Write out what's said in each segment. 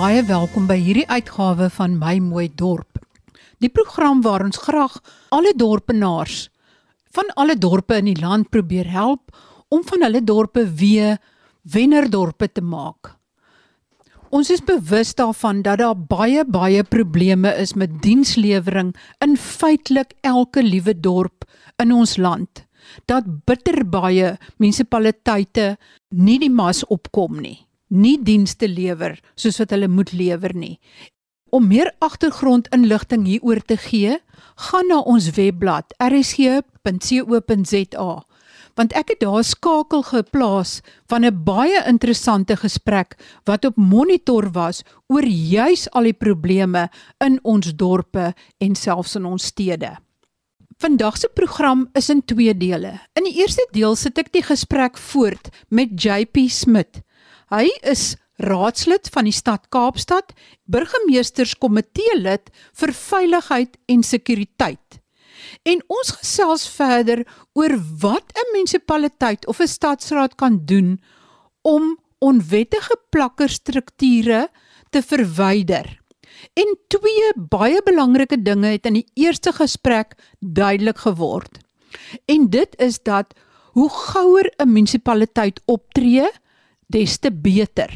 baie welkom by hierdie uitgawe van My Mooi Dorp. Die program waar ons graag alle dorpenaars van alle dorpe in die land probeer help om van hulle dorpe weer wennerdorpe te maak. Ons is bewus daarvan dat daar baie baie probleme is met dienslewering in feitelik elke liewe dorp in ons land. Dat bitter baie munisipaliteite nie die mas opkom nie nie dienste lewer soos wat hulle moet lewer nie. Om meer agtergrondinligting hieroor te gee, gaan na ons webblad rsg.co.za want ek het daar skakel geplaas van 'n baie interessante gesprek wat op monitor was oor juis al die probleme in ons dorpe en selfs in ons stede. Vandag se program is in twee dele. In die eerste deel sit ek die gesprek voort met JP Smit. Hy is raadslid van die stad Kaapstad, burgemeesterskomitee lid vir veiligheid en sekuriteit. En ons gesels verder oor wat 'n munisipaliteit of 'n stadsraad kan doen om onwettige plakkerstrukture te verwyder. En twee baie belangrike dinge het in die eerste gesprek duidelik geword. En dit is dat hoe gouer 'n munisipaliteit optree, des te beter.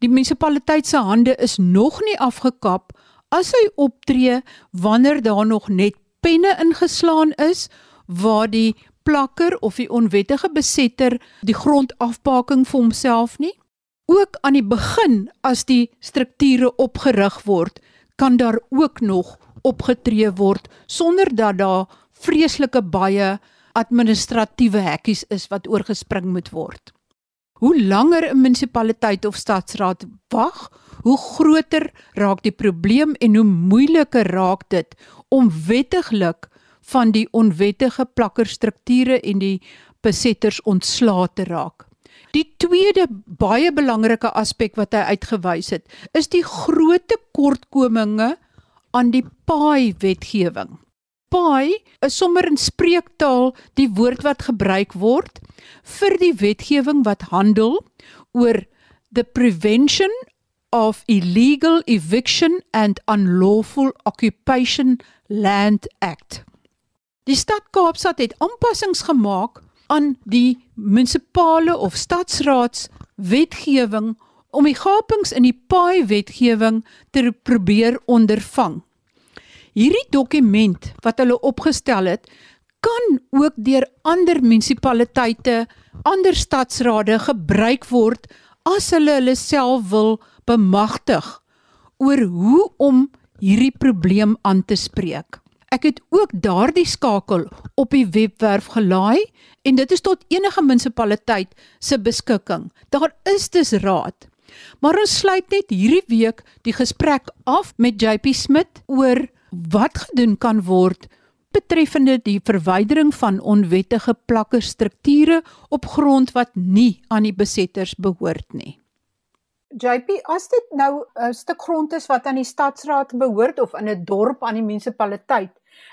Die munisipaliteit se hande is nog nie afgekap as hy optree wanneer daar nog net penne ingeslaan is waar die plakker of die onwettige besetter die grondafbaking vir homself nie. Ook aan die begin as die strukture opgerig word, kan daar ook nog opgetree word sonder dat daar vreeslike baie administratiewe hekkies is wat oorgespring moet word. Hoe langer 'n munisipaliteit of stadsraad wag, hoe groter raak die probleem en hoe moeiliker raak dit om wettiglik van die onwettige plakkerstrukture en die besetters ontslae te raak. Die tweede baie belangrike aspek wat hy uitgewys het, is die groot tekortkominge aan die paai wetgewing. Paai is sommer in spreektaal die woord wat gebruik word vir die wetgewing wat handel oor the prevention of illegal eviction and unlawful occupation land act. Die stad Kaapstad het aanpassings gemaak aan die munisipale of stadsraads wetgewing om die gapings in die paai wetgewing te probeer ondervang. Hierdie dokument wat hulle opgestel het, kan ook deur ander munisipaliteite, ander stadsrade gebruik word as hulle hulle self wil bemagtig oor hoe om hierdie probleem aan te spreek. Ek het ook daardie skakel op die webwerf gelaai en dit is tot enige munisipaliteit se beskikking. Daar is dus raad. Maar ons sluit net hierdie week die gesprek af met JP Smit oor wat gedoen kan word betreffende die verwydering van onwettige plakkerstrukture op grond wat nie aan die besetters behoort nie. JP, as dit nou 'n stuk grond is wat aan die stadsraad behoort of in 'n dorp aan die munisipaliteit,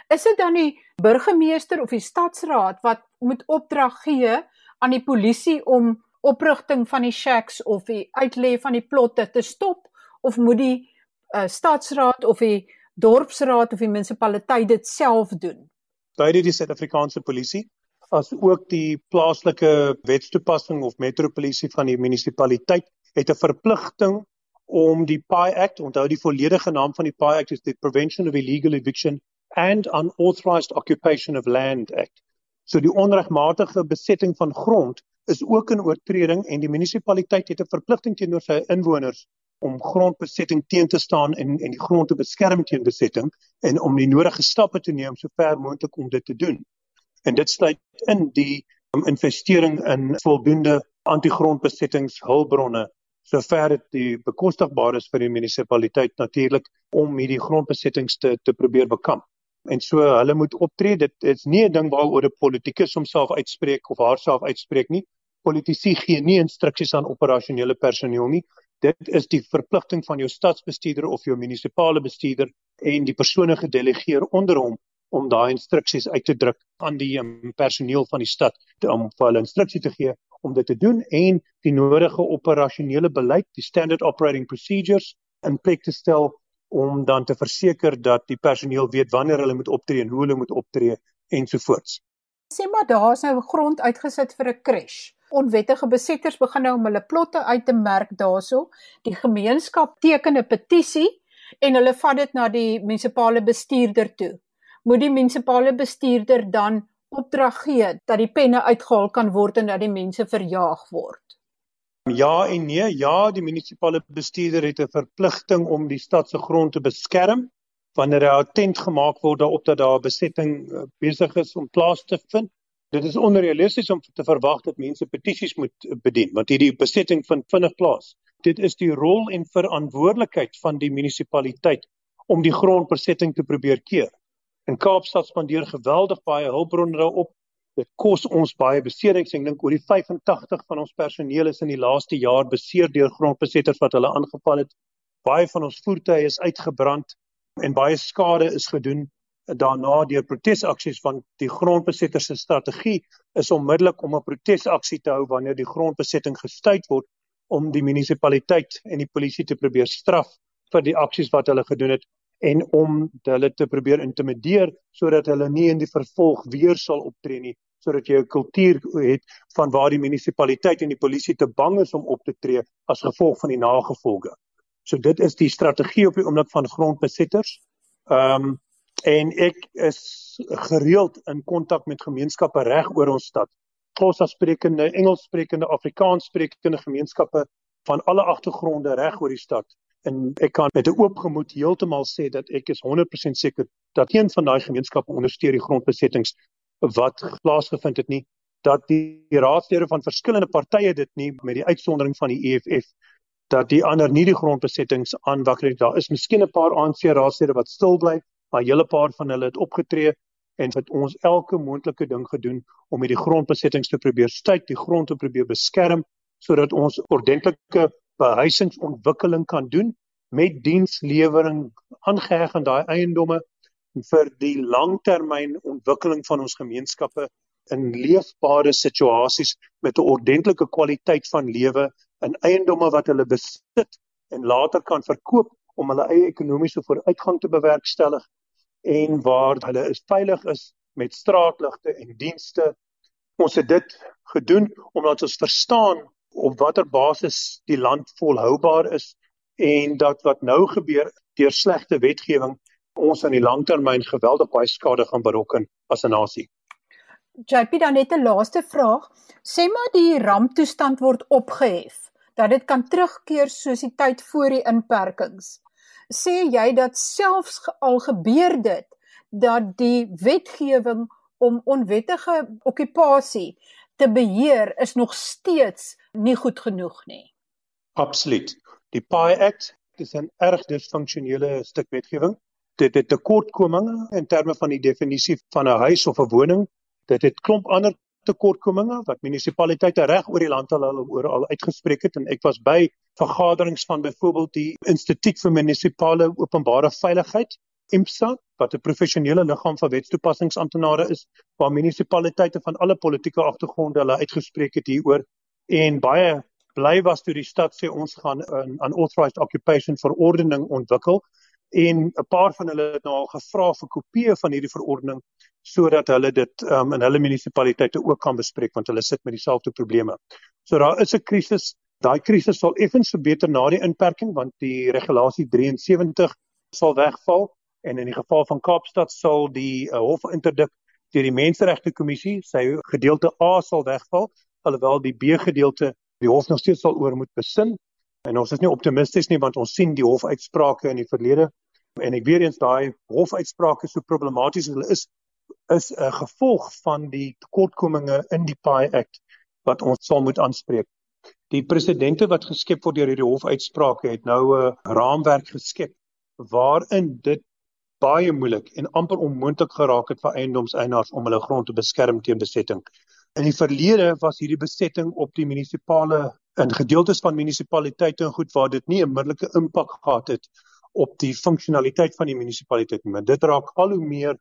is dit dan die burgemeester of die stadsraad wat moet opdrag gee aan die polisie om oprigting van die shacks of die uitlê van die plotte te stop of moet die uh, stadsraad of die dorpsraad of die munisipaliteit dit self doen? Beide die Suid-Afrikaanse polisie as ook die plaaslike wetstoepassing of metropolisie van die munisipaliteit het 'n verpligting om die PI Act, onthou die volledige naam van die PI Act is the Prevention of Illegal Eviction and Unauthorized Occupation of Land Act. So die onregmatige besetting van grond is ook 'n oortreding en die munisipaliteit het 'n verpligting teenoor sy inwoners om grondbesetting teen te staan en en die grond te beskerm teen besetting en om die nodige stappe te neem sover moontlik om dit te doen. En dit sluit in die um, investering in voldoende antigrondbesettingshulpbronne sover dit die bekostigbaar is vir die munisipaliteit natuurlik om hierdie grondbesettings te te probeer bekamp. En so hulle moet optree. Dit is nie 'n ding waaroor 'n politikus homself uitspreek of haarself uitspreek nie. Politici gee nie instruksies aan operasionele personeel nie dit is die verpligting van jou stadsbestuurder of jou munisipale bestuurder en die persone gedelegeer onder hom om daai instruksies uit te druk aan die um, personeel van die stad om vir hulle instruksie te gee om dit te doen en die nodige operasionele beleid, die standard operating procedures in plek te stel om dan te verseker dat die personeel weet wanneer hulle moet optree en hoe hulle moet optree ensovoorts. Sê maar daar's nou grond uitgesit vir 'n crash. Onwettige besetters begin nou om hulle plotte uit te merk daarso. Die gemeenskap teken 'n petisie en hulle vat dit na die munisipale bestuurder toe. Moet die munisipale bestuurder dan opdrag gee dat die penne uitgehaal kan word en dat die mense verjaag word? Ja en nee, ja, die munisipale bestuurder het 'n verpligting om die stad se grond te beskerm wanneer hy attent gemaak word daarop dat daar besetting uh, besig is om plaas te vind. Dit is onrealisties om te verwag dat mense petisies moet bedien want hierdie besetting vind vinnig plaas. Dit is die rol en verantwoordelikheid van die munisipaliteit om die grondbesetting te probeer keer. In Kaapstad spandeer geweldig baie hulpbronne daarop. Dit kos ons baie beserings. Ek dink oor die 85 van ons personeel is in die laaste jaar beseer deur grondbesetters wat hulle aangeval het. Baie van ons voertuie is uitgebrand en baie skade is gedoen daarna deur protesaksies van die grondbesetters se strategie is onmiddellik om 'n protesaksie te hou wanneer die grondbesetting gestuit word om die munisipaliteit en die polisie te probeer straf vir die aksies wat hulle gedoen het en om hulle te probeer intimideer sodat hulle nie in die vervolg weer sal optree nie sodat jy 'n kultuur het van waar die munisipaliteit en die polisie te bang is om op te tree as gevolg van die nagevolge. So dit is die strategie op die oomblik van grondbesetters. Ehm um, en ek is gereeld in kontak met gemeenskappe reg oor ons stad. Xhosa sprekende, Engels sprekende, Afrikaans sprekende gemeenskappe van alle agtergronde reg oor die stad en ek kan met 'n oop gemoed heeltemal sê dat ek is 100% seker dat een van daai gemeenskappe ondersteun die grondbesettings wat plaasgevind het nie dat die raadslede van verskillende partye dit nie met die uitsondering van die EFF dat die ander nie die grondbesettings aanwakker nie. Daar is miskien 'n paar ANC raadslede wat stil bly maar 'n hele paar van hulle het opgetree en het ons elke moontlike ding gedoen om met die grondbesettings te probeer stuit die grond te probeer beskerm sodat ons ordentlike behuisingsontwikkeling kan doen met dienslewering aangeheg aan daai eiendomme vir die langtermyn ontwikkeling van ons gemeenskappe in leefbare situasies met 'n ordentlike kwaliteit van lewe in eiendomme wat hulle besit en later kan verkoop om hulle eie ekonomiese vooruitgang te bewerkstellig en waar hulle is veilig is met straatligte en dienste. Ons het dit gedoen omdat ons verstaan op watter basis die land volhoubaar is en dat wat nou gebeur deur slegte wetgewing ons aan die langtermyn geweldig baie skade gaan berokken as 'n nasie. JP dan net 'n laaste vraag. Sê maar die ramptoestand word opgehef dat dit kan terugkeer soos die tyd voor die inperkings. Sê jy dat selfs al gebeur dit dat die wetgewing om onwettige okkupasie te beheer is nog steeds nie goed genoeg nie. Absoluut. Die PI Act is 'n erg disfunksionele stuk wetgewing. Dit het tekortkominge in terme van die definisie van 'n huis of 'n woning. Dit het klomp ander tekortkominge wat munisipaliteite reg oor die land al oor al uitgespreek het. En ek was by vergaderings van byvoorbeeld die Instituut vir Munisipale Openbare Veiligheid IMSA wat 'n professionele liggaam van wetstoepassingsamptenare is waar munisipaliteite van alle politieke agtergronde hulle uitgespreek het hieroor. En baie bly was toe die stad sê ons gaan 'n unauthorized occupation verordening ontwikkel en 'n paar van hulle het nou al gevra vir kopieë van hierdie verordening sodat hulle dit um, in hulle munisipaliteite ook kan bespreek want hulle sit met dieselfde probleme. So daar is 'n krisis. Daai krisis sal effens verbeter na die inperking want die regulasie 73 sal wegval en in die geval van Kaapstad sal die uh, hof interdik deur die menseregte kommissie sy gedeelte A sal wegval alhoewel die B gedeelte die hof nog steeds sal oor moet besin en ons is nie optimisties nie want ons sien die hofuitsprake in die verlede en ek weer eens daai hofuitsprake so problematies hulle is is 'n gevolg van die tekortkominge in die PI Act wat ons sal moet aanspreek. Die presidente wat geskep word deur hierdie hofuitsprake het nou 'n raamwerk geskep waarin dit baie moeilik en amper onmoontlik geraak het vir eiendomseienaars om hulle grond te beskerm teen besetting. In die verlede was hierdie besetting op die munisipale in gedeeltes van munisipaliteite en goed waar dit nie 'n middellike impak gehad het op die funksionaliteit van die munisipaliteit nie. Maar dit raak al hoe meer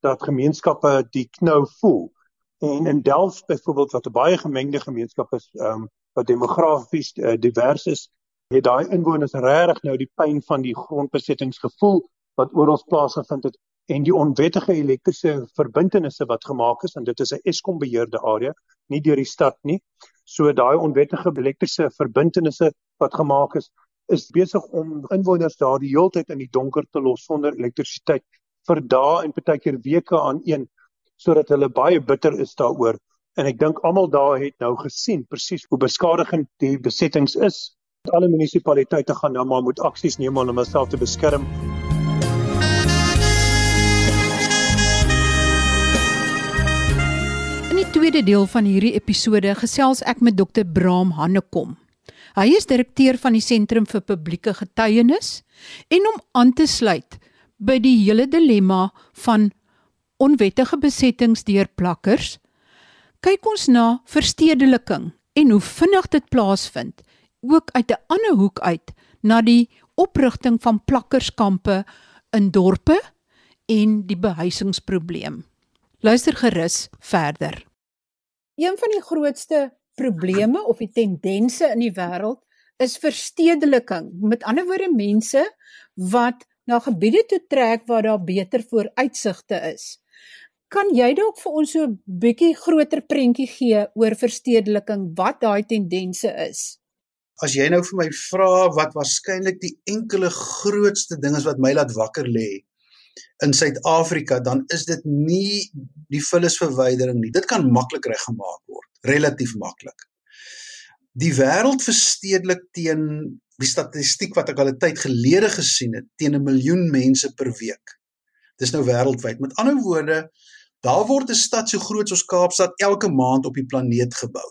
dat gemeenskappe die knou voel. En in Delft byvoorbeeld wat 'n baie gemengde gemeenskap is, ehm um, wat demografies uh, divers is, het daai inwoners regtig nou die pyn van die grondbesettingsgevoel wat oral plaasgevind het en die onwettige elektriese verbintenisse wat gemaak is en dit is 'n Eskom beheerde area, nie deur die stad nie. So daai onwettige elektriese verbintenisse wat gemaak is, is besig om inwoners daar die hele tyd in die donker te los sonder elektrisiteit vir dae en partykeer weke aan een sodat hulle baie bitter is daaroor. En ek dink almal daar het nou gesien presies hoe beskadigend die besettings is. Alle munisipaliteite gaan nou maar moet aksies neem om homself te beskerm. Tweede deel van hierdie episode gesels ek met Dr. Braam Hannekom. Hy is direkteur van die Sentrum vir Publieke Getuienis en om aan te sluit by die hele dilemma van onwettige besettings deur plakkers, kyk ons na verstedeliking en hoe vinnig dit plaasvind, ook uit 'n ander hoek uit na die oprigting van plakkerskampe in dorpe en die behuisingsprobleem. Luister gerus verder. Een van die grootste probleme of die tendense in die wêreld is verstedeliking. Met ander woorde mense wat na gebiede toe trek waar daar beter vooruitsigte is. Kan jy dalk vir ons so 'n bietjie groter prentjie gee oor verstedeliking, wat daai tendense is? As jy nou vir my vra wat waarskynlik die enkele grootste ding is wat my laat wakker lê, in Suid-Afrika dan is dit nie die vullisverwydering nie. Dit kan maklik reggemaak word, relatief maklik. Die wêreld verstedelik teen die statistiek wat ek al 'n tyd gelede gesien het, teen 'n miljoen mense per week. Dis nou wêreldwyd. Met ander woorde, daar word 'n stad so groot soos Kaapstad elke maand op die planeet gebou.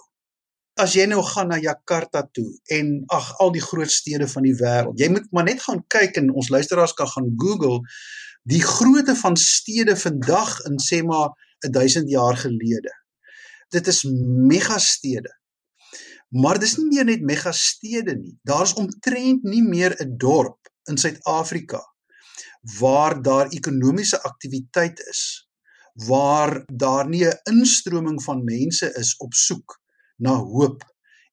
As jy nou gaan na Jakarta toe en ag al die groot stede van die wêreld. Jy moet maar net gaan kyk en ons luisteraars kan gaan Google die grootte van stede vandag in sê maar 1000 jaar gelede. Dit is megastede. Maar dis nie meer net megastede nie. Daar's omtrent nie meer 'n dorp in Suid-Afrika waar daar ekonomiese aktiwiteit is waar daar nie 'n instroming van mense is op soek na hoop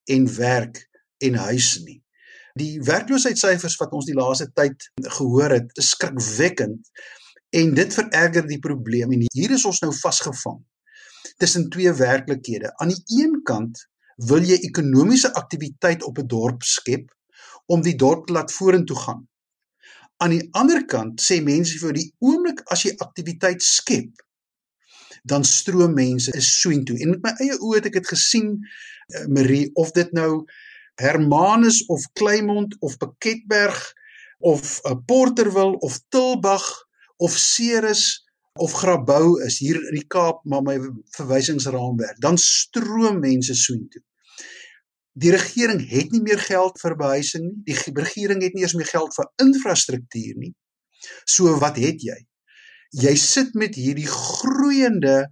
en werk en huis nie. Die werkloosheidssyfers wat ons die laaste tyd gehoor het, is skrikwekkend en dit vererger die probleem en hier is ons nou vasgevang tussen twee werklikhede. Aan die een kant wil jy ekonomiese aktiwiteit op 'n dorp skep om die dorp te laat vorentoe gaan. Aan die ander kant sê mense vir die oomblik as jy aktiwiteit skep, dan stroom mense is soontoe. En met my eie oë het ek dit gesien, uh, Marie, of dit nou Hermanus of Kleinmond of Piketberg of uh, Porterville of Tilbag of Ceres of Grabouw is hier in die Kaap maar my verwysingsraamwerk dan stroom mense soontoe. Die regering het nie meer geld vir behuising nie. Die regering het nie eens meer geld vir infrastruktuur nie. So wat het jy? Jy sit met hierdie groeiende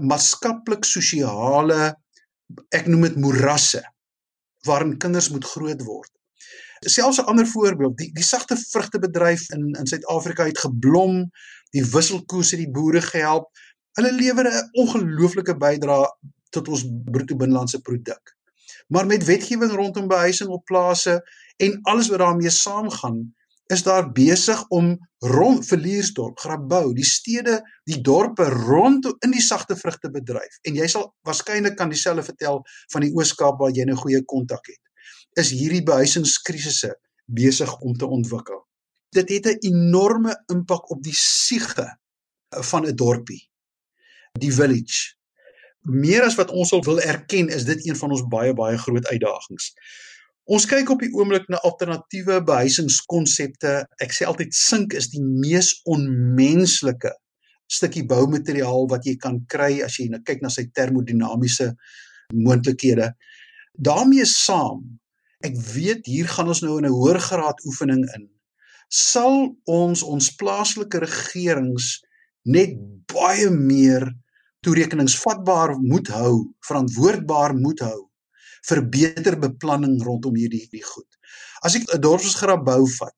maatskaplik sosiale ek noem dit morasse waarin kinders moet groot word. Selfs 'n ander voorbeeld, die die sagte vrugtebedryf in in Suid-Afrika het geblom, die wisselkoers het die boere gehelp. Hulle lewer 'n ongelooflike bydrae tot ons bruto binnelandse produk. Maar met wetgewing rondom behuising op plase en alles wat daarmee saamgaan, is daar besig om rond Verliersdorp, Grabouw, die stede, die dorpe rond in die sagte vrugtebedryf. En jy sal waarskynlik kan dieselfde vertel van die Oos-Kaap waar jy 'n goeie kontak het. Is hierdie behuisingskrisisse besig om te ontwikkel? Dit het 'n enorme impak op die siege van 'n dorpie. Die village. Meer as wat ons sal wil erken, is dit een van ons baie baie groot uitdagings. Ons kyk op die oomblik na alternatiewe behuisingskonsepte. Ek sê altyd sink is die mees onmenslike stukkie boumateriaal wat jy kan kry as jy nou kyk na sy termodinamiese moontlikhede. daarmee saam, ek weet hier gaan ons nou in 'n hoër graad oefening in. Sal ons ons plaaslike regerings net baie meer toerekeningsvatbaar moet hou, verantwoordbaar moet hou vir beter beplanning rondom hierdie hierdie goed. As ek 'n dorpsgrap bou vat,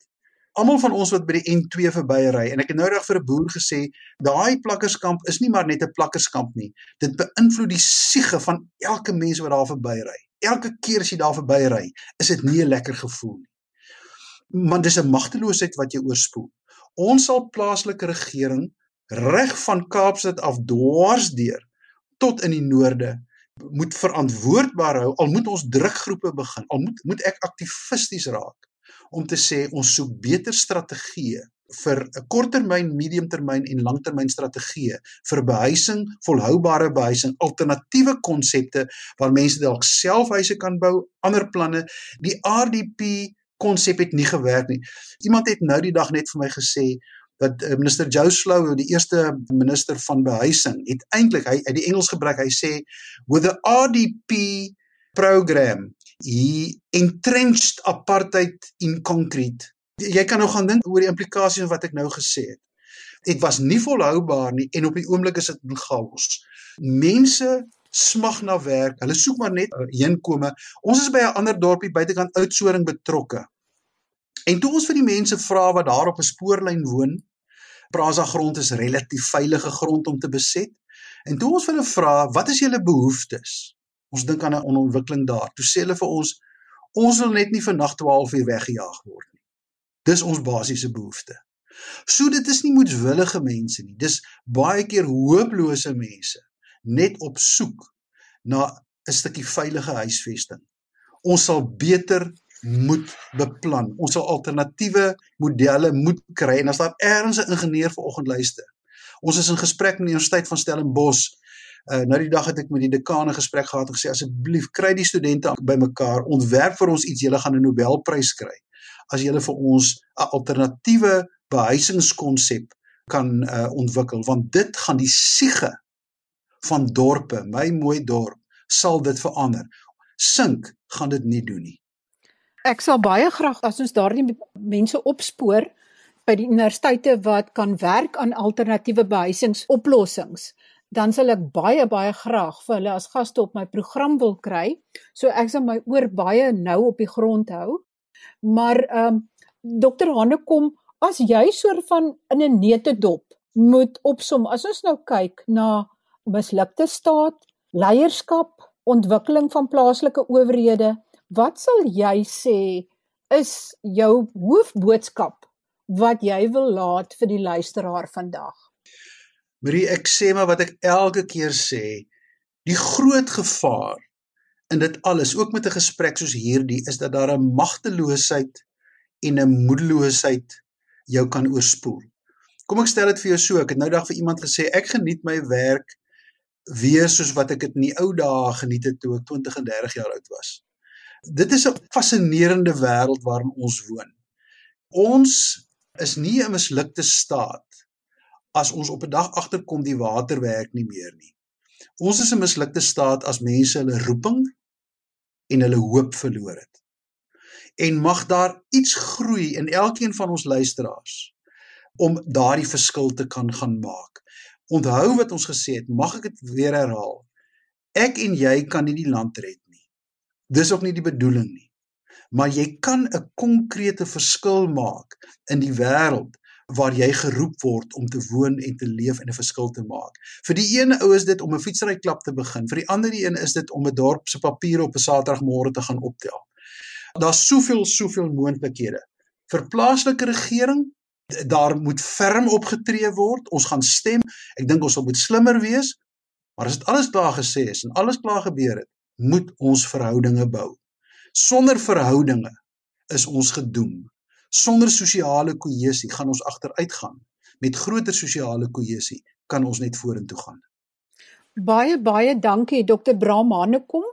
almal van ons wat by die N2 verbyry en ek het nou reg vir 'n boer gesê, daai plakkerskamp is nie maar net 'n plakkerskamp nie. Dit beïnvloed die siege van elke mens wat daar verbyry. Elke keer as jy daar verbyry, is dit nie 'n lekker gevoel nie. maar dis 'n magteloosheid wat jy oorspoel. Ons sal plaaslike regering reg van Kaapstad af dwarsdeur tot in die noorde moet verantwoordbaar hou al moet ons drukgroepe begin al moet moet ek aktivisties raak om te sê ons soek beter strategieë vir 'n korttermyn, mediumtermyn en langtermyn strategieë vir behuising, volhoubare behuising, alternatiewe konsepte waar mense dalk self huise kan bou, ander planne. Die RDP konsep het nie gewerk nie. Iemand het nou die dag net vir my gesê dat uh, minister Joe Slow, die eerste minister van behuising, het eintlik hy uit die Engels gebruik. Hy sê with the RDP program he entrenched apartheid in concrete. Jy kan nou gaan dink oor die implikasies wat ek nou gesê het. Dit was nie volhoubaar nie en op die oomblik is dit in chaos. Mense smag na werk. Hulle soek maar net uh, heenkome. Ons is by 'n ander dorpie buitekant Oudtshoorn betrokke. En toe ons vir die mense vra wat daar op 'n spoorlyn woon, Praza grond is relatief veilige grond om te beset. En toe ons hulle vra, "Wat is julle behoeftes?" Ons dink aan 'n onontwikkeling daar. Toe sê hulle vir ons, "Ons wil net nie vir nag 12 uur weggejaag word nie." Dis ons basiese behoefte. So dit is nie moedswillige mense nie. Dis baie keer hooplose mense net op soek na 'n stukkie veilige huisvesting. Ons sal beter moet beplan. Ons sal alternatiewe modelle moet kry en as daar ergens 'n ingenieur vanoggend luister. Ons is in gesprek met die Universiteit van Stellenbosch. Uh nou die dag het ek met die dekane gesprek gehad en gesê asseblief kry die studente bymekaar, ontwerp vir ons iets, julle gaan 'n Nobelprys kry. As julle vir ons 'n alternatiewe behuisingskonsep kan uh ontwikkel, want dit gaan die siege van dorpe, my mooi dorp, sal dit verander. Sink gaan dit nie doen nie. Ek sal baie graag as ons daardie mense opspoor by die universiteite wat kan werk aan alternatiewe behuisingsoplossings, dan sal ek baie baie graag vir hulle as gaste op my program wil kry. So ek sal my oor baie nou op die grond hou. Maar ehm um, Dr. Hannekom, as jy soort van in 'n neutedop moet opsom, as ons nou kyk na mislukte staat, leierskap, ontwikkeling van plaaslike owerhede, Wat sal jy sê is jou hoofboodskap wat jy wil laat vir die luisteraar vandag? Marie, ek sê maar wat ek elke keer sê, die groot gevaar in dit alles, ook met 'n gesprek soos hierdie, is dat daar 'n magteloosheid en 'n moedeloosheid jou kan oorspoel. Kom ek stel dit vir jou so, ek het nou dag vir iemand gesê ek geniet my werk weer soos wat ek dit in die ou dae geniet het toe ek 20 en 30 jaar oud was. Dit is 'n fascinerende wêreld waarin ons woon. Ons is nie 'n mislukte staat as ons op 'n dag agterkom die water werk nie meer nie. Ons is 'n mislukte staat as mense hulle roeping en hulle hoop verloor het. En mag daar iets groei in elkeen van ons luisteraars om daardie verskil te kan gaan maak. Onthou wat ons gesê het, mag ek dit weer herhaal. Ek en jy kan nie die land red Dis ook nie die bedoeling nie. Maar jy kan 'n konkrete verskil maak in die wêreld waar jy geroep word om te woon en te leef en 'n verskil te maak. Vir die een ou is dit om 'n fietsry klub te begin. Vir die ander een is dit om 'n dorp se papiere op 'n Saterdagmôre te gaan optel. Daar's soveel soveel moontlikhede. Vir plaaslike regering, daar moet ferm opgetree word. Ons gaan stem. Ek dink ons sal moet slimmer wees. Maar as dit alles klaar gesê is en alles klaar gebeur het, moet ons verhoudinge bou. Sonder verhoudinge is ons gedoem. Sonder sosiale kohesie gaan ons agteruit gaan. Met groter sosiale kohesie kan ons net vorentoe gaan. Baie baie dankie Dr. Bram Hanekom.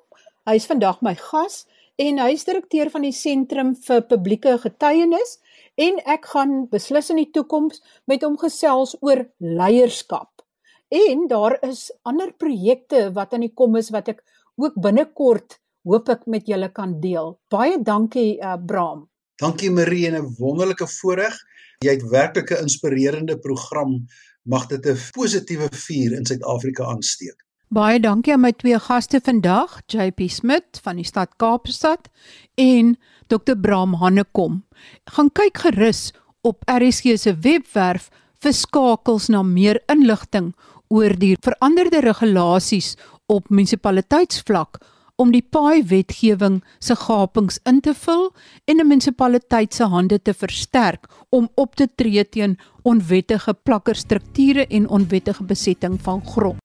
Hy is vandag my gas en hy is direkteur van die Sentrum vir Publieke Getuienis en ek gaan beslis in die toekoms met hom gesels oor leierskap. En daar is ander projekte wat aan die kom is wat ek ook binnekort hoop ek met julle kan deel. Baie dankie uh, Bram. Dankie Marie en 'n wonderlike voorreg. Jy het werklik 'n inspirerende program. Mag dit 'n positiewe vuur in Suid-Afrika aansteek. Baie dankie aan my twee gaste vandag, JP Smit van die stad Kaapstad en Dr Bram Hannekom. Gaan kyk gerus op RSG se webwerf vir skakels na meer inligting oor die veranderde regulasies op munisipaliteitsvlak om die paai wetgewing se gapings in te vul en 'n munisipaliteit se hande te versterk om op te tree teen onwettige plakkerstrukture en onwettige besetting van grond.